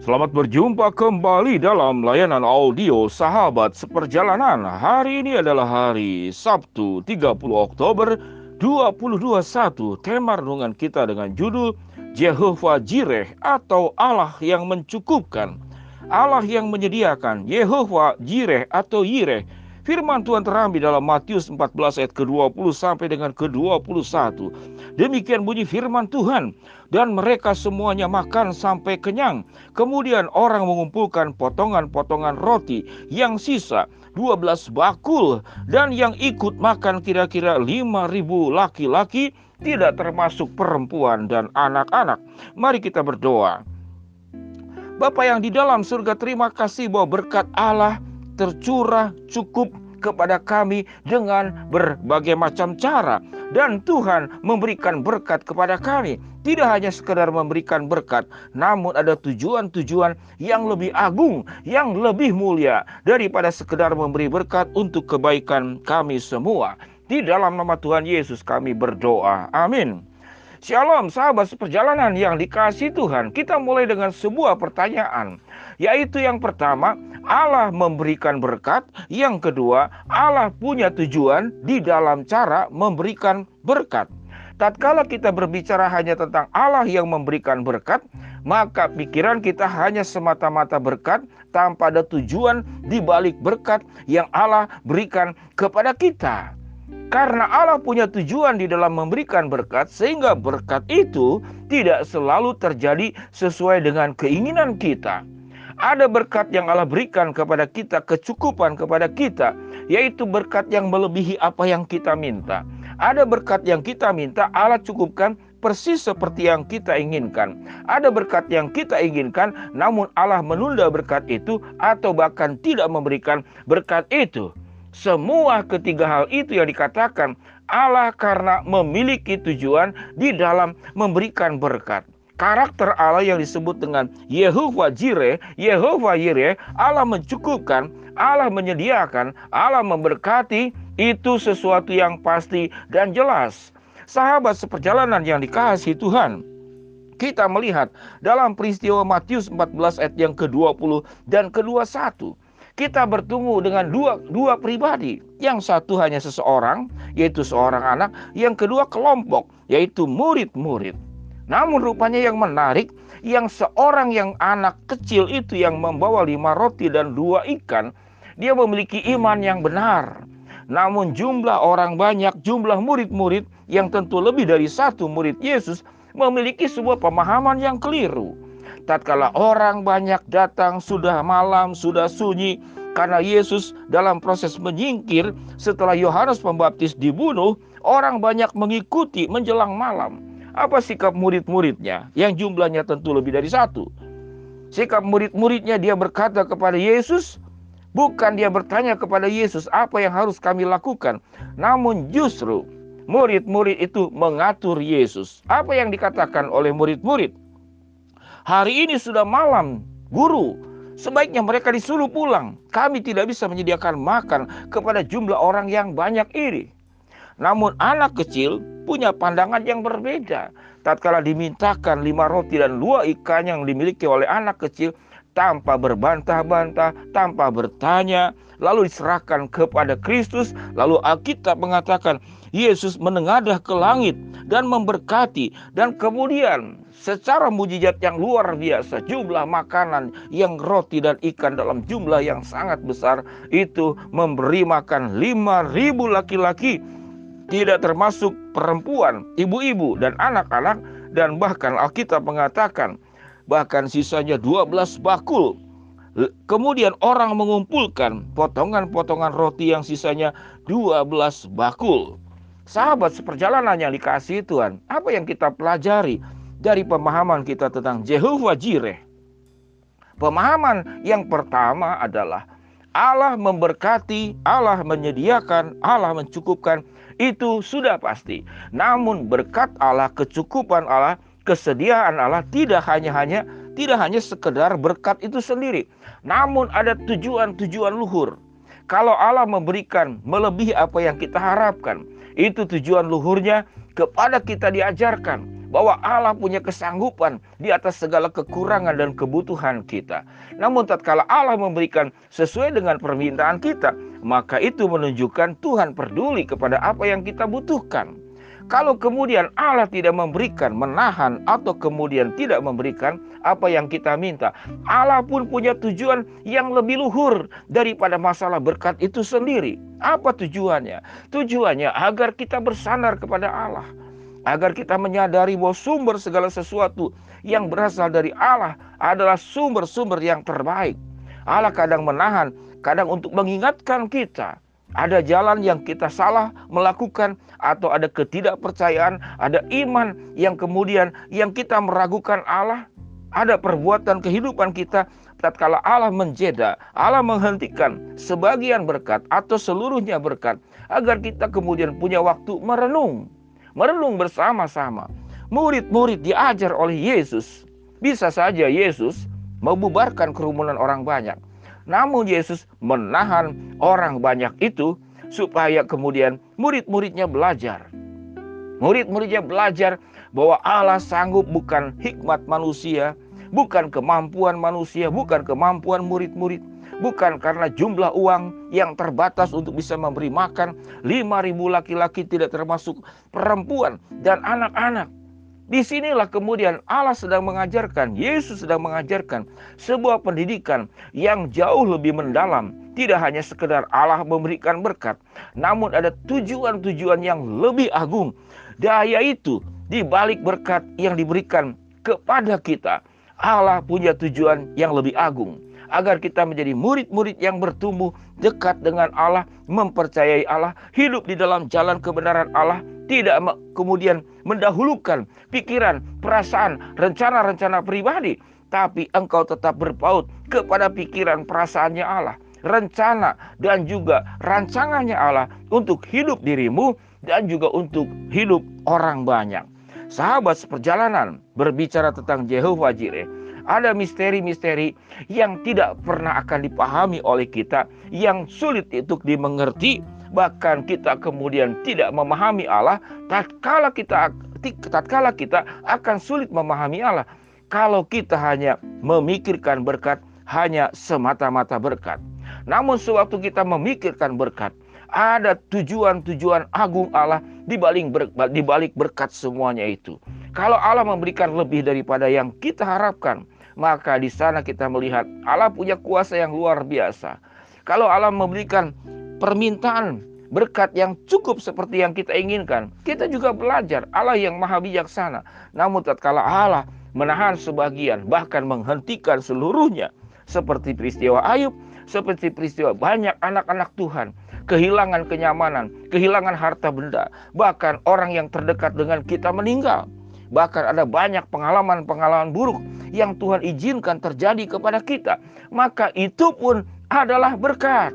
Selamat berjumpa kembali dalam layanan audio Sahabat Seperjalanan. Hari ini adalah hari Sabtu 30 Oktober 2021. Tema renungan kita dengan judul Jehovah Jireh atau Allah yang mencukupkan. Allah yang menyediakan, Yehova Jireh atau Yireh Firman Tuhan terambil dalam Matius 14 ayat ke-20 sampai dengan ke-21. Demikian bunyi firman Tuhan. Dan mereka semuanya makan sampai kenyang. Kemudian orang mengumpulkan potongan-potongan roti yang sisa 12 bakul. Dan yang ikut makan kira-kira 5.000 laki-laki tidak termasuk perempuan dan anak-anak. Mari kita berdoa. Bapak yang di dalam surga terima kasih bahwa berkat Allah tercurah cukup kepada kami dengan berbagai macam cara. Dan Tuhan memberikan berkat kepada kami. Tidak hanya sekedar memberikan berkat namun ada tujuan-tujuan yang lebih agung yang lebih mulia daripada sekedar memberi berkat untuk kebaikan kami semua. Di dalam nama Tuhan Yesus kami berdoa. Amin. Shalom sahabat seperjalanan yang dikasih Tuhan. Kita mulai dengan sebuah pertanyaan. Yaitu yang pertama, Allah memberikan berkat. Yang kedua, Allah punya tujuan di dalam cara memberikan berkat. Tatkala kita berbicara hanya tentang Allah yang memberikan berkat, maka pikiran kita hanya semata-mata berkat tanpa ada tujuan di balik berkat yang Allah berikan kepada kita. Karena Allah punya tujuan di dalam memberikan berkat, sehingga berkat itu tidak selalu terjadi sesuai dengan keinginan kita. Ada berkat yang Allah berikan kepada kita, kecukupan kepada kita, yaitu berkat yang melebihi apa yang kita minta. Ada berkat yang kita minta, Allah cukupkan persis seperti yang kita inginkan. Ada berkat yang kita inginkan, namun Allah menunda berkat itu, atau bahkan tidak memberikan berkat itu. Semua ketiga hal itu yang dikatakan Allah karena memiliki tujuan di dalam memberikan berkat. Karakter Allah yang disebut dengan Yehova Jireh, Yehova Yireh, Allah mencukupkan, Allah menyediakan, Allah memberkati, itu sesuatu yang pasti dan jelas. Sahabat seperjalanan yang dikasihi Tuhan, kita melihat dalam peristiwa Matius 14 ayat yang ke-20 dan ke-21 kita bertemu dengan dua, dua pribadi. Yang satu hanya seseorang, yaitu seorang anak. Yang kedua kelompok, yaitu murid-murid. Namun rupanya yang menarik, yang seorang yang anak kecil itu yang membawa lima roti dan dua ikan, dia memiliki iman yang benar. Namun jumlah orang banyak, jumlah murid-murid yang tentu lebih dari satu murid Yesus memiliki sebuah pemahaman yang keliru tatkala orang banyak datang sudah malam, sudah sunyi, karena Yesus dalam proses menyingkir setelah Yohanes Pembaptis dibunuh, orang banyak mengikuti menjelang malam. Apa sikap murid-muridnya yang jumlahnya tentu lebih dari satu? Sikap murid-muridnya dia berkata kepada Yesus, bukan dia bertanya kepada Yesus apa yang harus kami lakukan, namun justru murid-murid itu mengatur Yesus. Apa yang dikatakan oleh murid-murid? Hari ini sudah malam, guru. Sebaiknya mereka disuruh pulang. Kami tidak bisa menyediakan makan kepada jumlah orang yang banyak ini. Namun anak kecil punya pandangan yang berbeda. Tatkala dimintakan lima roti dan dua ikan yang dimiliki oleh anak kecil, tanpa berbantah-bantah, tanpa bertanya, lalu diserahkan kepada Kristus, lalu Alkitab mengatakan Yesus menengadah ke langit dan memberkati dan kemudian secara mujizat yang luar biasa jumlah makanan yang roti dan ikan dalam jumlah yang sangat besar itu memberi makan 5000 laki-laki tidak termasuk perempuan, ibu-ibu dan anak-anak dan bahkan Alkitab mengatakan bahkan sisanya 12 bakul. Kemudian orang mengumpulkan potongan-potongan roti yang sisanya 12 bakul. Sahabat seperjalanan yang dikasih Tuhan, apa yang kita pelajari dari pemahaman kita tentang Jehovah Jireh? Pemahaman yang pertama adalah Allah memberkati, Allah menyediakan, Allah mencukupkan, itu sudah pasti. Namun berkat Allah, kecukupan Allah, kesediaan Allah tidak hanya hanya tidak hanya sekedar berkat itu sendiri, namun ada tujuan-tujuan luhur. Kalau Allah memberikan melebihi apa yang kita harapkan, itu tujuan luhurnya kepada kita diajarkan bahwa Allah punya kesanggupan di atas segala kekurangan dan kebutuhan kita. Namun tatkala Allah memberikan sesuai dengan permintaan kita, maka itu menunjukkan Tuhan peduli kepada apa yang kita butuhkan. Kalau kemudian Allah tidak memberikan, menahan, atau kemudian tidak memberikan apa yang kita minta, Allah pun punya tujuan yang lebih luhur daripada masalah berkat itu sendiri. Apa tujuannya? Tujuannya agar kita bersandar kepada Allah, agar kita menyadari bahwa sumber segala sesuatu yang berasal dari Allah adalah sumber-sumber yang terbaik. Allah kadang menahan, kadang untuk mengingatkan kita. Ada jalan yang kita salah melakukan atau ada ketidakpercayaan, ada iman yang kemudian yang kita meragukan Allah, ada perbuatan kehidupan kita tatkala Allah menjeda, Allah menghentikan sebagian berkat atau seluruhnya berkat agar kita kemudian punya waktu merenung, merenung bersama-sama. Murid-murid diajar oleh Yesus. Bisa saja Yesus membubarkan kerumunan orang banyak namun Yesus menahan orang banyak itu supaya kemudian murid-muridnya belajar. Murid-muridnya belajar bahwa Allah sanggup bukan hikmat manusia, bukan kemampuan manusia, bukan kemampuan murid-murid, bukan karena jumlah uang yang terbatas untuk bisa memberi makan 5.000 laki-laki tidak termasuk perempuan dan anak-anak. Di sinilah kemudian Allah sedang mengajarkan, Yesus sedang mengajarkan sebuah pendidikan yang jauh lebih mendalam. Tidak hanya sekedar Allah memberikan berkat, namun ada tujuan-tujuan yang lebih agung. Daya itu di balik berkat yang diberikan kepada kita. Allah punya tujuan yang lebih agung agar kita menjadi murid-murid yang bertumbuh dekat dengan Allah, mempercayai Allah, hidup di dalam jalan kebenaran Allah, tidak kemudian mendahulukan pikiran, perasaan, rencana-rencana pribadi, tapi engkau tetap berpaut kepada pikiran perasaannya Allah, rencana dan juga rancangannya Allah untuk hidup dirimu dan juga untuk hidup orang banyak. Sahabat seperjalanan berbicara tentang Jehovah Jireh. Ada misteri-misteri yang tidak pernah akan dipahami oleh kita, yang sulit untuk dimengerti, bahkan kita kemudian tidak memahami Allah tatkala kita tatkala kita akan sulit memahami Allah kalau kita hanya memikirkan berkat hanya semata-mata berkat namun sewaktu kita memikirkan berkat ada tujuan-tujuan agung Allah di balik, ber, di balik berkat semuanya itu. Kalau Allah memberikan lebih daripada yang kita harapkan, maka di sana kita melihat Allah punya kuasa yang luar biasa. Kalau Allah memberikan permintaan berkat yang cukup seperti yang kita inginkan, kita juga belajar Allah yang maha bijaksana. Namun tatkala Allah menahan sebagian, bahkan menghentikan seluruhnya, seperti peristiwa Ayub, seperti peristiwa banyak anak-anak Tuhan, kehilangan kenyamanan, kehilangan harta benda, bahkan orang yang terdekat dengan kita meninggal. Bahkan ada banyak pengalaman-pengalaman buruk yang Tuhan izinkan terjadi kepada kita. Maka itu pun adalah berkat.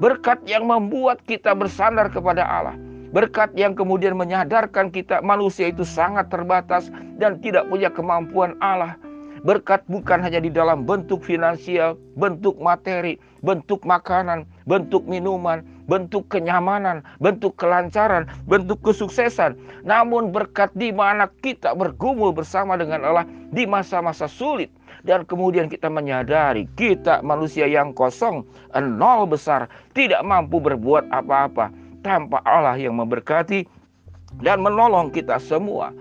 Berkat yang membuat kita bersandar kepada Allah. Berkat yang kemudian menyadarkan kita manusia itu sangat terbatas dan tidak punya kemampuan Allah. Berkat bukan hanya di dalam bentuk finansial, bentuk materi, bentuk makanan, bentuk minuman, bentuk kenyamanan, bentuk kelancaran, bentuk kesuksesan. Namun berkat di mana kita bergumul bersama dengan Allah di masa-masa sulit dan kemudian kita menyadari kita manusia yang kosong, nol besar, tidak mampu berbuat apa-apa tanpa Allah yang memberkati dan menolong kita semua.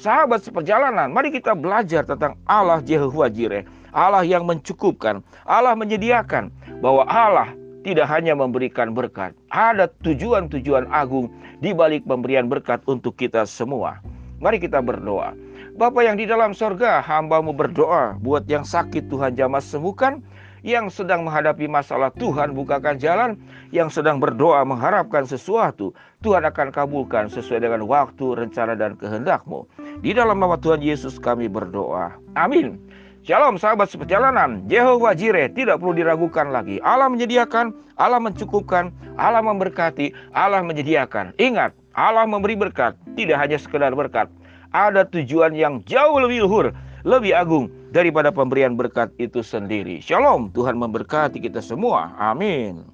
Sahabat seperjalanan, mari kita belajar tentang Allah Jehovah Jireh, Allah yang mencukupkan, Allah menyediakan bahwa Allah tidak hanya memberikan berkat, ada tujuan-tujuan agung di balik pemberian berkat untuk kita semua. Mari kita berdoa. Bapak yang di dalam sorga, hambamu berdoa buat yang sakit Tuhan jamah sembuhkan, yang sedang menghadapi masalah Tuhan bukakan jalan, yang sedang berdoa mengharapkan sesuatu, Tuhan akan kabulkan sesuai dengan waktu, rencana, dan kehendakmu. Di dalam nama Tuhan Yesus kami berdoa. Amin. Shalom sahabat seperjalanan, Jehovah Jireh tidak perlu diragukan lagi. Allah menyediakan, Allah mencukupkan, Allah memberkati, Allah menyediakan. Ingat, Allah memberi berkat, tidak hanya sekedar berkat, ada tujuan yang jauh lebih luhur, lebih agung daripada pemberian berkat itu sendiri. Shalom, Tuhan memberkati kita semua. Amin.